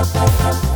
I'm Thank you.